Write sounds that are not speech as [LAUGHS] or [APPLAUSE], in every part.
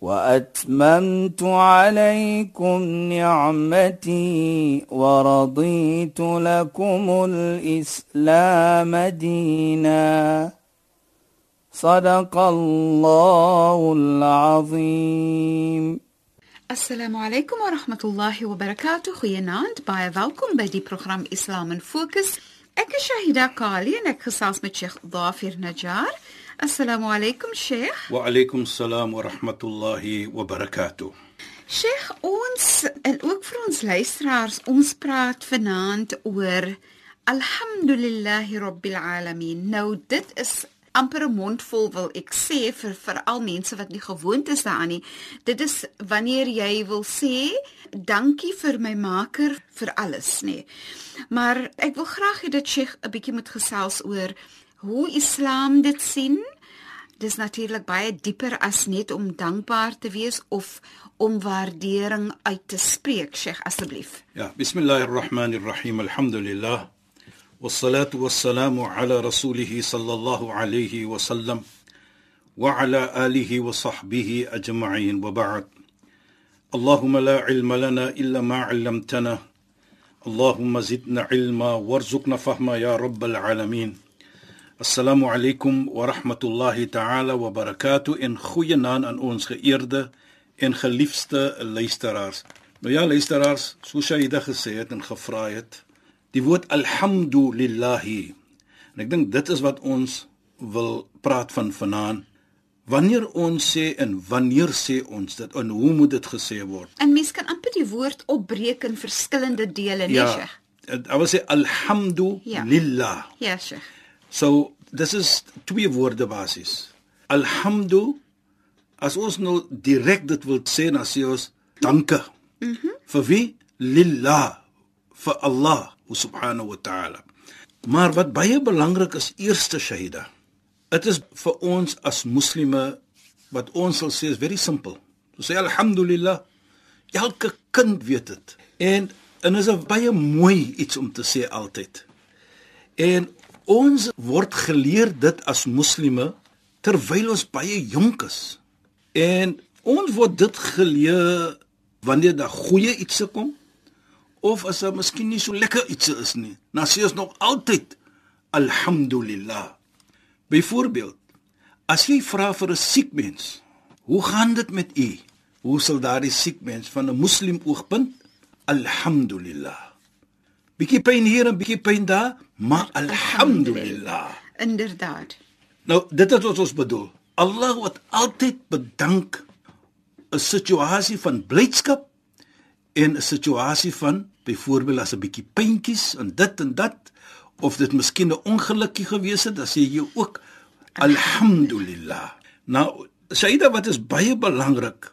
وأتممت عليكم نعمتي ورضيت لكم الإسلام دينا. صدق الله العظيم. السلام عليكم ورحمة الله وبركاته. خويا ناند باي فالكم بدي بروجرام إسلام فوكس اك شهيده كالي انك خصاص مع شيخ ظافر نجار. Sheikh. Wa alaykum salaam wa rahmatullahi wa barakatuh. Sheikh, ons en ook vir ons luisteraars, ons praat vanaand oor Alhamdulillahi Rabbil Alamin. Nou dit is amper 'n mondvol wil ek sê vir vir al mense wat nie gewoond is daaraan nie. Dit is wanneer jy wil sê dankie vir my maker vir alles, nê. Maar ek wil graag hê dat Sheikh 'n bietjie moet gesels oor hoe Islam dit sien. Dis natuurlik baie dieper as net om dankbaar te wees of om waardering uit te spreek, Sheikh, asseblief. Ja, bismillahirrahmanirrahim. Alhamdulillah. والصلاه والسلام على رسوله صلى الله عليه وسلم وعلى اله وصحبه اجمعين وبعد اللهم لا علم لنا الا ما علمتنا اللهم زدنا علما وارزقنا فهما يا رب العالمين Assalamu alaykum wa rahmatullahi ta'ala wa barakatuh en goeienaand aan ons geëerde en geliefde luisteraars. Nou ja, luisteraars, soos Shaida gesê het en gevra het, die woord alhamdulillah. En ek dink dit is wat ons wil praat van vanaand. Wanneer ons sê en wanneer sê ons dit en hoe moet dit gesê word? En mens kan amper die woord opbreek in verskillende dele, nee, ja, Sheikh. Ja, ek wil sê alhamdulillah. Ja, Sheikh. So this is twee woorde basies. Alhamdu as ons nou direk dit wil sê dan sê ons dankie. Mhm. Mm vir wie? Lillah vir Allah subhanahu wa ta'ala. Maar wat baie belangrik is eerste shahida. Dit is vir ons as moslime wat ons sal sê is very simple. So sê alhamdulillah. Elke kind weet dit. En en is 'n baie mooi iets om te sê altyd. En ons word geleer dit as moslime terwyl ons baie jonk is. En ons word dit geleer wanneer daar goeie iets kom of as dit miskien nie so lekker iets is nie. Dan sê ons nog altyd alhamdulillah. Byvoorbeeld, as jy vra vir 'n siek mens, hoe gaan dit met u? Hoe sal daardie siek mens van 'n moslim oogpunt alhamdulillah. Bietjie pyn hier en bietjie pyn daar, maar alhamdulillah. Inderdaad. Nou, dit is wat ons bedoel. Allah wat altyd bedank 'n situasie van blydskap en 'n situasie van byvoorbeeld as 'n bietjie pyntjies en dit en dat of dit miskien 'n ongelukkie gewees het, dan sê jy ook alhamdulillah. Nou, Saida wat is baie belangrik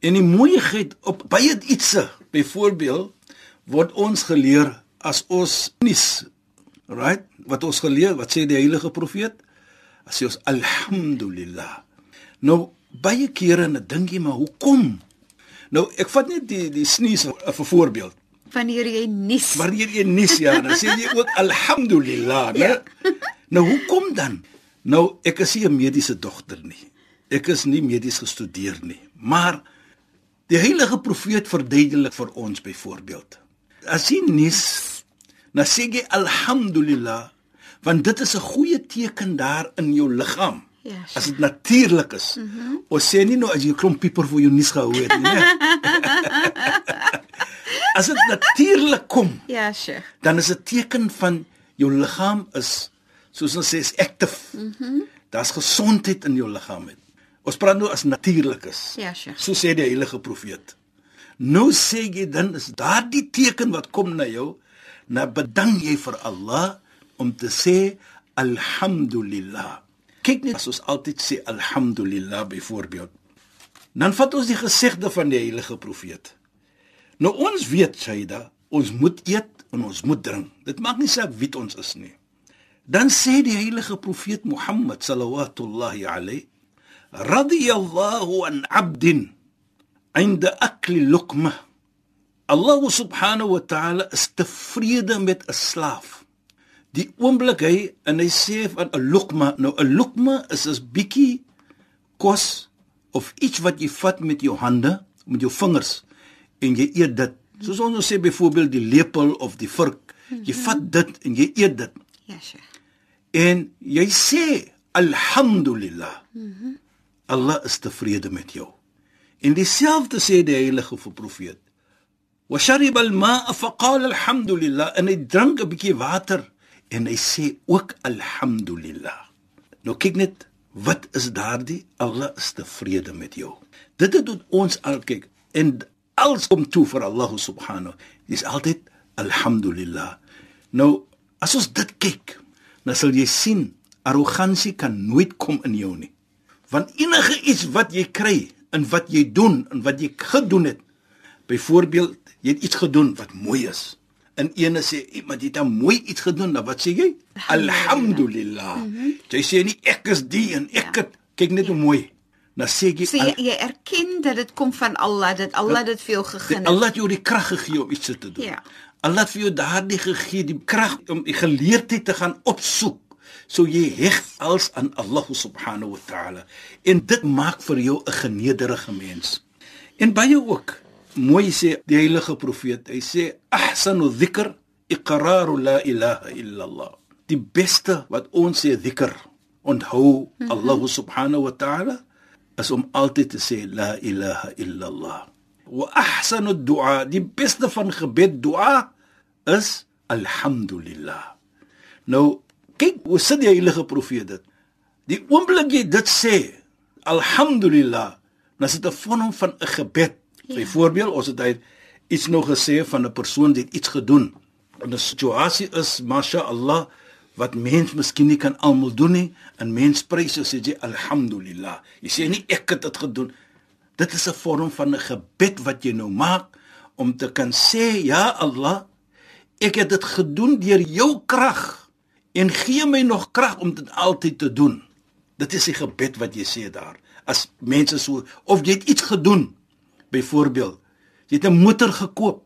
en die mooiheid op baie ietsie, byvoorbeeld word ons geleer as ons nis right wat ons geleer wat sê die heilige profeet as jy ons alhamdulillah nou baie kere en dink jy maar hoekom Nou ek vat net die die snees vir voorbeeld. Wanneer jy nies. Wanneer jy nies ja, dan sê jy ook alhamdulillah, né? Ja. Nou hoekom dan? Nou ek is nie 'n mediese dokter nie. Ek is nie medies gestudeer nie, maar die heilige profeet verduidelik vir ons byvoorbeeld. As jy nies, dan sê jy alhamdulillah, want dit is 'n goeie teken daar in jou liggaam. Ja. As dit natuurlik is. Mm ons sê nie nou as jy klomp pieper vir jou nuus gehou het nie, [LAUGHS] as dit natuurlik kom. Ja, sure. Dan is dit teken van jou liggaam is soos ons sê is active. Mhm. Mm Daar's gesondheid in jou liggaam met. Ons praat nou as natuurlik is. Ja, sure. So sê die heilige profeet. Nou sê jy dan is daardie teken wat kom na jou, na bedank jy vir Allah om te sê alhamdulillah. Kyk net as ons altyd sê alhamdulillah byvoorbeeld. Dan vat ons die gesegde van die heilige profeet. Nou ons weet Saida, ons moet eet en ons moet drink. Dit maak nie saak wie ons is nie. Dan sê die heilige profeet Mohammed sallallahu alayhi radiyallahu an 'abdin 'inda akli luqma Allah subhanahu wa ta'ala is tevrede met 'n slaaf. Die oomblik hy en hy sê van 'n luqma, nou 'n luqma is 'n bietjie kos of iets wat jy vat met jou hande, met jou vingers en jy eet dit. Soos ons nou sê byvoorbeeld die lepel of die vurk, jy vat dit en jy eet dit. Ja, Sheikh. En jy sê alhamdulillah. Mhm. Allah is tevrede met jou. En dieselfde sê die heilige profeet. Shariba al-ma'a fa qala alhamdulillah en hy drink 'n bietjie water en hy sê ook alhamdulillah. Nou kyk net wat is daardie Allah is tevrede met jou. Dit het tot ons al kyk en alles kom toe vir Allah subhanahu. Dis altyd alhamdulillah. Nou as ons dit kyk, dan sal jy sien arrogansie kan nooit kom in jou nie. Want enige iets wat jy kry en wat jy doen en wat jy gedoen het. Byvoorbeeld, jy het iets gedoen wat mooi is. En ene sê iemand het 'n mooi iets gedoen, dan wat sê jy? Alhamdulillah. Mm -hmm. Jy sê nie ek is die en ek ja. het kyk net hoe mooi. Dan sê jy sê jy, jy erken dat dit kom van Allah, dat Allah dit vir jou gegee het. Allah het jou die krag gegee om iets te doen. Ja. Allah het vir jou daardie gegee die krag om die geleerdheid te gaan opsoek so jy heg als aan Allah subhanahu wa ta'ala en dit maak vir jou 'n genederige mens en baie ook mooi sê die heilige profeet hy sê ahsanu dhikr iqraru la ilaha illa Allah die beste wat ons sê dhikr onthou mm -hmm. Allah subhanahu wa ta'ala is om altyd te sê la ilaha illa Allah wa ahsanu du'a die beste van gebed du'a is alhamdulillah nou kyk hoe sit die heilige profeet dit. Die oomblik jy dit sê, alhamdulillah, dan is dit 'n vorm van 'n gebed. Ja. Byvoorbeeld, ons het hy iets nog gesê van 'n persoon wat iets gedoen. 'n situasie is masha Allah wat mens miskien nie kan almal doen nie, en mens prys as jy alhamdulillah. Jy sê nie ek het dit gedoen. Dit is 'n vorm van 'n gebed wat jy nou maak om te kan sê ja Allah, ek het dit gedoen deur jou krag en gee my nog krag om dit altyd te doen. Dit is die gebed wat jy sê daar. As mense so of jy het iets gedoen, byvoorbeeld, jy het 'n motor gekoop.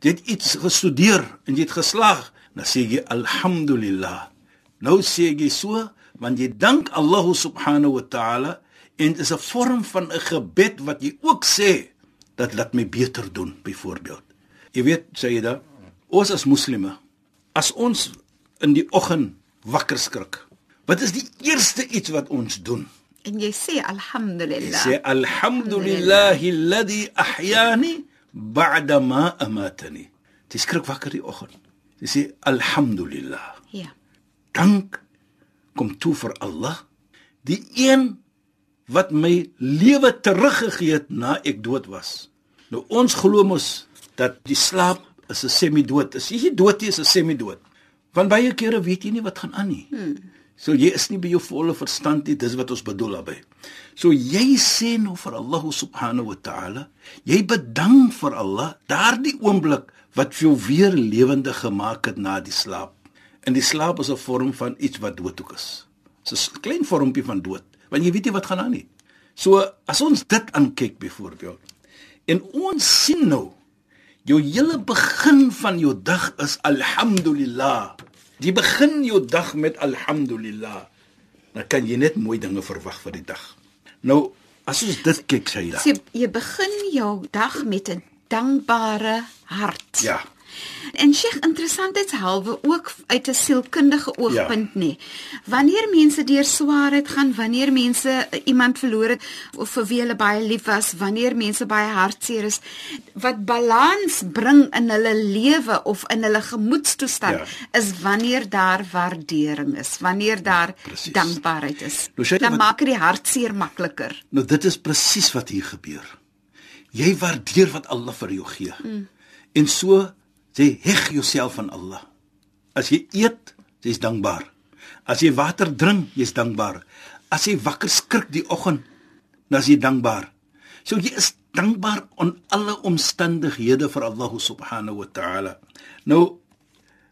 Jy het iets gestudeer en jy het geslaag, dan sê jy alhamdulillah. Nou sê jy so want jy dank Allah subhanahu wa ta'ala en dit is 'n vorm van 'n gebed wat jy ook sê dat laat my beter doen byvoorbeeld. Jy weet sê jy da ons as moslime as ons in die oggend wakker skrik. Wat is die eerste iets wat ons doen? En jy sê alhamdulillah. Sê alhamdulillahi alladhi ahyani ba'da ma amatani. Jy skrik wakker die oggend. Jy sê alhamdulillah. Ja. Dank kom toe vir Allah, die een wat my lewe teruggegee het na ek dood was. Nou ons glo mos dat die slaap is 'n semi-dood. As jy dood is, is 'n semi-dood. Want baie kere weet jy nie wat gaan aan nie. Hmm. So jy is nie by jou volle verstand nie, dis wat ons bedoel daarmee. So jy sê nou vir Allah subhanahu wa ta'ala, jy bedank vir Allah daardie oomblik wat jou weer lewende gemaak het na die slaap. En die slaap is 'n vorm van iets wat dood ook is. Dis 'n klein vormpie van dood, want jy weet nie wat gaan aan nie. So as ons dit aankyk byvoorbeeld en ons sien nou jou hele begin van jou dag is alhamdulillah. Jy begin jou dag met alhamdulillah. Dan kan jy net mooi dinge verwag vir die dag. Nou, as ons dit kyk, sê jy. Jy begin jou dag met 'n dankbare hart. Ja. En Sheikh interessantheidshalwe ook uit 'n sielkundige oogpunt ja. nê. Wanneer mense deur swaarheid gaan, wanneer mense eh, iemand verloor het of vir wie hulle baie lief was, wanneer mense baie hartseer is, wat balans bring in hulle lewe of in hulle gemoedstoestand ja. is wanneer daar waardering is, wanneer daar precies. dankbaarheid is. Nou, dan maak dit die hartseer makliker. Nou dit is presies wat hier gebeur. Jy waardeer wat Allah vir jou gee. Mm. En so Sê heg jouself aan Allah. As jy eet, jy's dankbaar. As jy water drink, jy's dankbaar. As jy wakker skrik die oggend, dan is jy dankbaar. So jy is dankbaar aan alle omstandighede vir Allah subhanahu wa ta'ala. Nou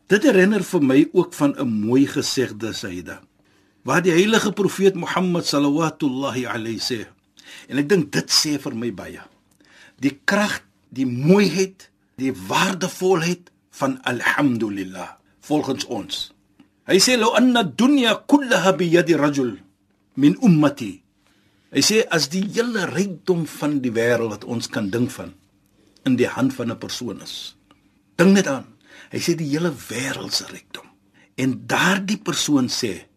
dit herinner vir my ook van 'n mooi gesegde Saida. Waar die heilige profeet Mohammed sallallahu alayhi sê. En ek dink dit sê vir my baie. Die krag, die mooiheid, die waardevolheid van alhamdulillah volgens ons. Hy sê lo anna dunya kullaha bi yadi rajul min ummati Hy sê as die hele rykdom van die wêreld wat ons kan dink van in die hand van 'n persoon is. Dink net aan. Hy sê die hele wêreld se rykdom. En daardie persoon sê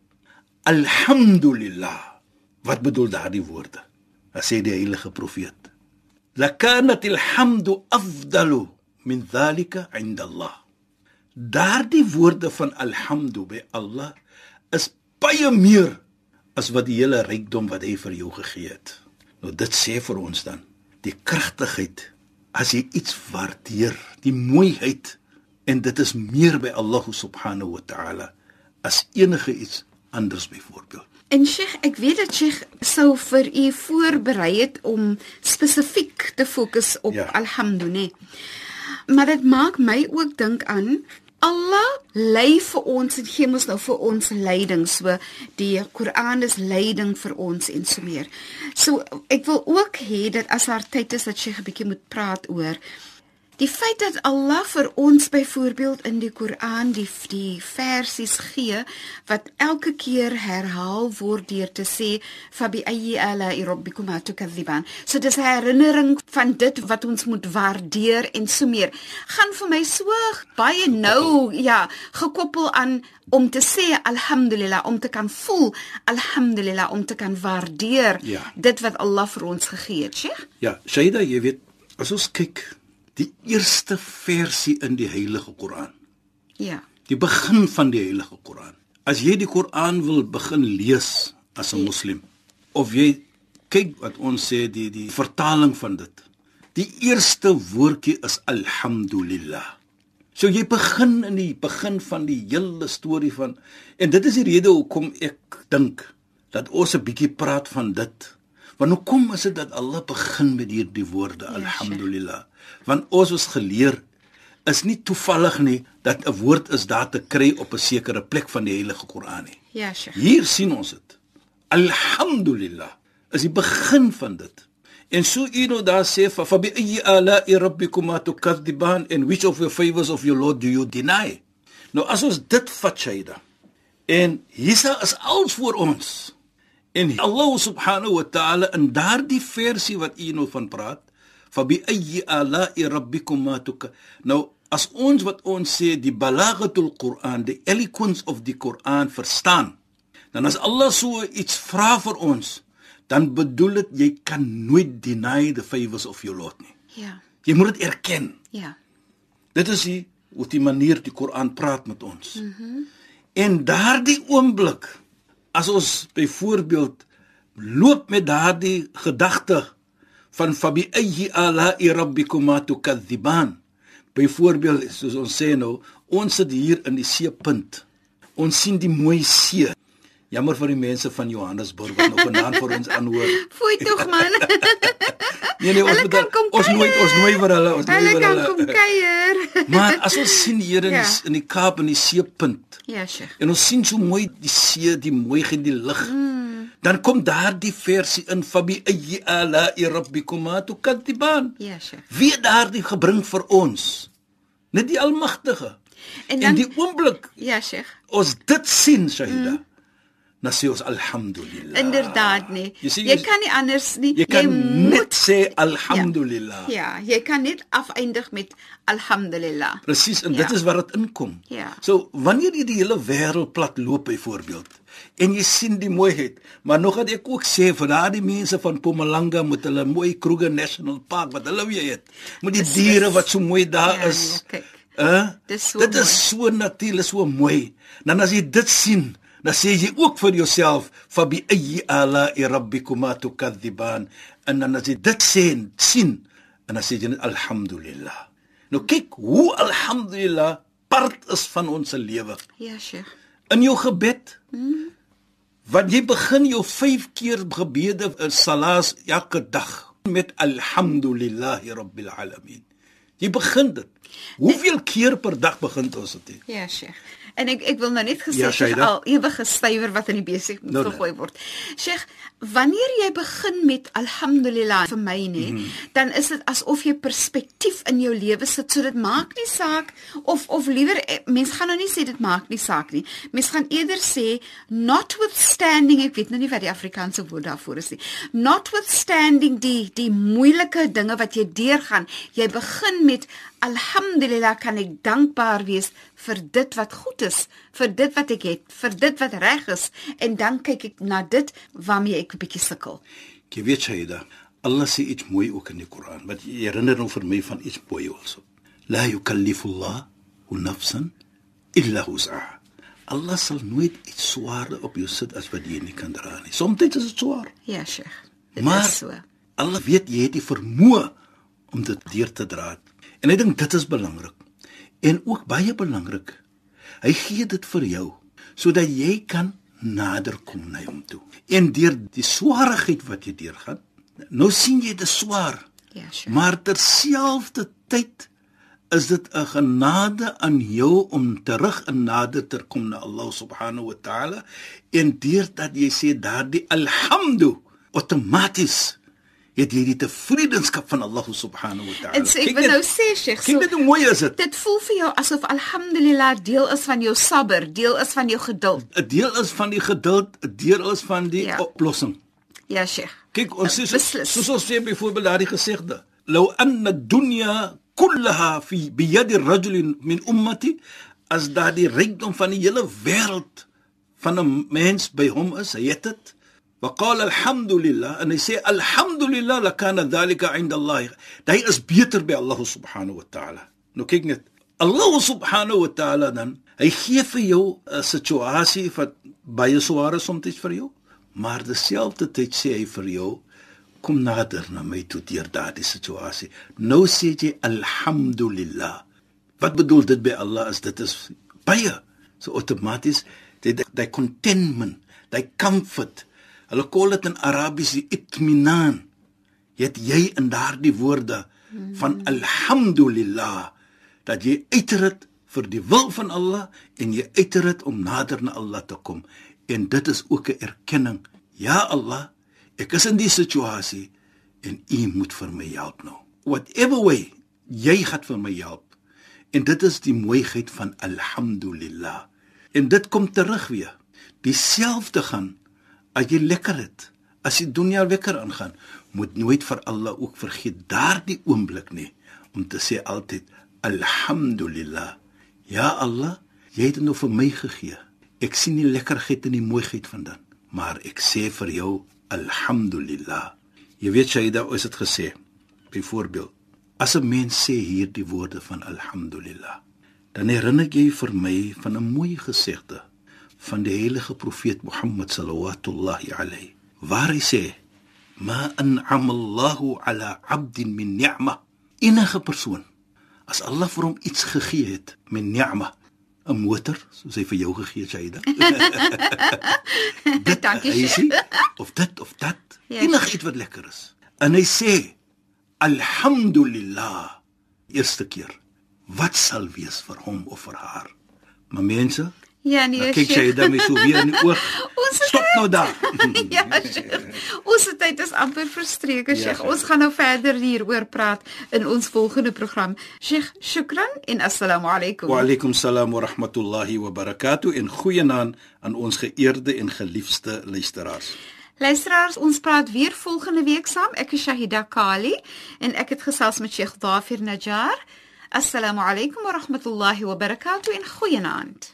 Alhamdulillah. Wat bedoel daardie woorde? Hy sê die heilige profeet. Lakanat alhamdu afdalu min dhalika 'inda Allah. Daardie woorde van alhamdu by Allah is baie meer as wat die hele rykdom wat hy vir jou gegee het. Nou dit sê vir ons dan die kragtigheid as jy iets waardeer, die mooiheid en dit is meer by Allah subhanahu wa ta'ala as enige iets anders byvoorbeeld. En Sheikh, ek weet dat Sheikh sou vir u voorberei het om spesifiek te fokus op Ja. alhamdulillah. Maar dit maak my ook dink aan Allah lei vir ons en gee ons nou vir ons leiding. So die Koran is leiding vir ons en so meer. So ek wil ook hê dat as haar tyd is dat Sheikh 'n bietjie moet praat oor Die feit dat Allah vir ons byvoorbeeld in die Koran die die versies gee wat elke keer herhaal word deur te sê fabi ayyi ala rabbikuma tukadhiban. So dis 'n herinnering van dit wat ons moet waardeer en so meer. Gaan vir my so baie nou ja, gekoppel aan om te sê alhamdulillah om te kan voel alhamdulillah om te kan waardeer Ja. dit wat Allah vir ons gegee het, Sheikh. Ja, Shaida, jy weet, as ons kyk die eerste versie in die Heilige Koran, Ja. die begin van die Heilige Koran. As jy die Koran wil begin lees as 'n moslim of jy kyk wat ons sê die die vertaling van dit. Die eerste woordjie is alhamdulillah. So jy begin in die begin van die hele storie van en dit is die rede hoekom ek dink dat ons 'n bietjie praat van dit. Want hoekom is dit dat Allah begin met hierdie woorde Ja, alhamdulillah? Want ons is geleer is nie toevallig nie dat 'n woord is daar te kry op 'n sekere plek van die Heilige Koran nie. Ja, Sheikh. Hier sien ons dit. Alhamdulillah is die begin van dit. En so u nou daar sê fa fa bi ayyi ala'i rabbikuma tukadiban and which of your favors of your Lord do you deny? Nou as ons dit vat Shaida. En hiersa is alles vir ons. En Allah subhanahu wa ta'ala in daardie versie wat u nou van praat, fa bi ayyi ala'i rabbikuma tuk. Nou as ons wat ons sê die balaghatul Quran, die eloquence of die Quran verstaan, dan as Allah so iets vra vir ons, dan bedoel dit jy kan nooit deny the favors of your Lord nie. Ja. Jy moet dit erken. Ja. Dit is die hoe die manier die Koran praat met ons. Mm -hmm. En daardie oomblik as ons byvoorbeeld loop met daardie gedagte van fabi ayyi ala'i rabbikuma tukadhiban. Byvoorbeeld soos ons sê nou, ons sit hier in die seepunt. Ons sien die mooi see. Jammer vir die mense van Johannesburg wat nog vanaand vir ons aanhoor. [LAUGHS] Fooi tog man. [LAUGHS] Nee nee, ons Hulle kan kom ons nooit ons nooi vir hulle, ons nooi Hulle vir kan hulle. kom kuier. [LAUGHS] Maar as ons sien hier in Ja. die, in die Kaap in die seepunt Ja, Sheikh. en ons sien so mooi die see, die mooi in die lig. Mm. Dan kom daardie versie in fabi ala rabbikuma tukadiban. Ja, Sheikh. Wie daardie gebring vir ons? Net die Almagtige. En dan- en die oomblik Ja, Sheikh. ons dit sien, Shaida. Mm. Dan sê ons alhamdulillah. Inderdaad nie. Jy sien, jy jy- kan nie anders nie. Jy kan net sê alhamdulillah. Ja, jy kan net afeindig met alhamdulillah. Presies, en Ja. dit is waar dit inkom. Ja. So wanneer jy die hele wêreld plat loop byvoorbeeld en jy sien die mooiheid, maar nog wat ek ook sê vir daardie mense van Mpumalanga met hulle mooi Kruger National Park wat hulle weer het, met die Dis- diere wat so mooi daar Ja, is. nee, kyk. Hè? Dis so dit mooi. is so natuurlik, so mooi. Dan as jy dit sien, dan sê jy ook vir jouself, "Fabi ayyi ala rabbikuma tukadhiban." En dan as jy dit sê en sien, en dan sê jy net alhamdulillah. Nou kyk hoe alhamdulillah part is van ons se lewe. Ja, Sheikh. In jou gebed, want jy begin jou 5 keer gebede in salas elke dag. met alhamdulillahi rabbil alamin. Jy begin dit. Hoeveel keer per dag begin ons dit? Ja, Sheikh. En ek ek wil nou net gesê Ja, Shaida. al ewige stywer wat in die besig moet nou, nou. gegooi word. Sheikh, wanneer jy begin met alhamdulillah vir my nê, mm -hmm. dan is dit asof jy perspektief in jou lewe sit. So dit maak nie saak of of liewer eh, mens gaan nou nie sê dit maak nie saak nie. Mens gaan eerder sê notwithstanding, ek weet nou nie wat die Afrikaanse woord daarvoor is nie. Notwithstanding die die moeilike dinge wat jy deurgaan, jy begin met alhamdulillah kan ek dankbaar wees vir dit wat goed is, vir dit wat ek het, vir dit wat reg is en dan kyk ek na dit waarmee ek 'n bietjie sukkel. Jy weet Shaida, Allah sê iets mooi ook in die Koran, wat jy herinner nou vir my van iets mooi also. La yukallifullah nafsan illa wus'aha. Allah sal nooit iets swaarder op jou sit as wat jy nie kan dra nie. Soms is dit swaar, Ja, Sheikh. Dit maar is so. Allah weet jy het die vermoë om dit deur te dra. En ek dink dit is belangrik. En ook baie belangrik. Hy gee dit vir jou sodat jy kan nader kom na hom toe. En deur die swaarigheid wat jy deurgaan, nou sien jy dit swaar. Ja, Sheikh. Maar terselfdertyd is dit 'n genade aan jou om terug in nader te kom na Allah subhanahu wa ta'ala en deurdat jy sê daardie alhamdu outomaties het jy die tevredenskap van Allah subhanahu wa ta'ala. Ek Kyk wil nou sê Sheikh, Kyk so net hoe mooi is dit. dit voel vir jou asof alhamdulillah deel is van jou sabber, deel is van jou geduld. 'n Deel is van die geduld, 'n deel is van die Ja. oplossing. Ja, Sheikh. Kyk, ons sê so- Beslis. soos ons sê byvoorbeeld daardie gesegde, "Law anna ad-dunya kullaha fi biyadi rajulin min ummati" as daardie rykdom van die hele wêreld van 'n mens by hom is, hy het dit. Wa qala alhamdulillah en hy sê alhamdulillah lakana dhalika 'inda Allah. Hy is beter by Allah subhanahu wa ta'ala. Nou kyk net, Allah subhanahu wa ta'ala dan, hy gee vir jou 'n situasie wat baie swaar is soms vir jou, maar terselfdertyd sê hy vir jou kom nader na my toe deur daardie situasie. Nou sê jy alhamdulillah. Wat bedoel dit by Allah is dit is baie so outomaties die die contentment, die comfort. Hulle call dit in Arabies die itminan. Het jy in daardie woorde van alhamdulillah dat jy uiter dit vir die wil van Allah en jy uiter dit om nader na Allah te kom. En dit is ook 'n erkenning. Ja Allah, ek is in die situasie en U moet vir my help nou. Whatever way jy gaan vir my help. En dit is die mooiheid van alhamdulillah. En dit kom terug weer. Dieselfde gaan as jy lekker het. As die dunia lekker aangaan, moet nooit vir Allah ook vergeet daardie oomblik nie om te sê altyd alhamdulillah. Ja Allah, jy het dit nou vir my gegee. Ek sien die lekkerheid en die mooiheid van dit, maar ek sê vir jou alhamdulillah. Jy weet Shaida, ons het gesê byvoorbeeld as 'n mens sê hierdie woorde van alhamdulillah, dan herinner jy vir my van 'n mooi gesegde van die heilige profeet Mohammed sallallahu alayhi waar hy sê ma an'ama Allahu ala 'abdin min ni'ma. Enige persoon as Allah vir hom iets gegee het met ni'ma 'n motor soos hy vir jou gegee het Shaida. [LAUGHS] Dit Dankie, sê of dit of dat Ja, enigiets wat lekker is. En hy sê alhamdulillah. Eerste keer wat sal wees vir hom of vir haar? Maar mense Ja, nee, nou kyk jy Sheikh. dan my so weer in die oog [LAUGHS] Ons stop nou daar [LAUGHS] ja, Sheikh. Ons tyd is amper verstreke, Ja, Sheikh. Sheikh. Ons gaan nou verder hieroor praat in ons volgende program. Sheikh, shukran en assalamu alaykum. wa alaykum salaam wa rahmatullahi wa barakatuh en goeienaand aan ons geëerde en geliefde luisteraars Luisteraars, ons praat weer volgende week saam. Ek is Shahida Kali en ek het gesels met Sheikh Dafir Najjar. Assalamu alaykum wa rahmatullahi wa barakatuh en goeienaand.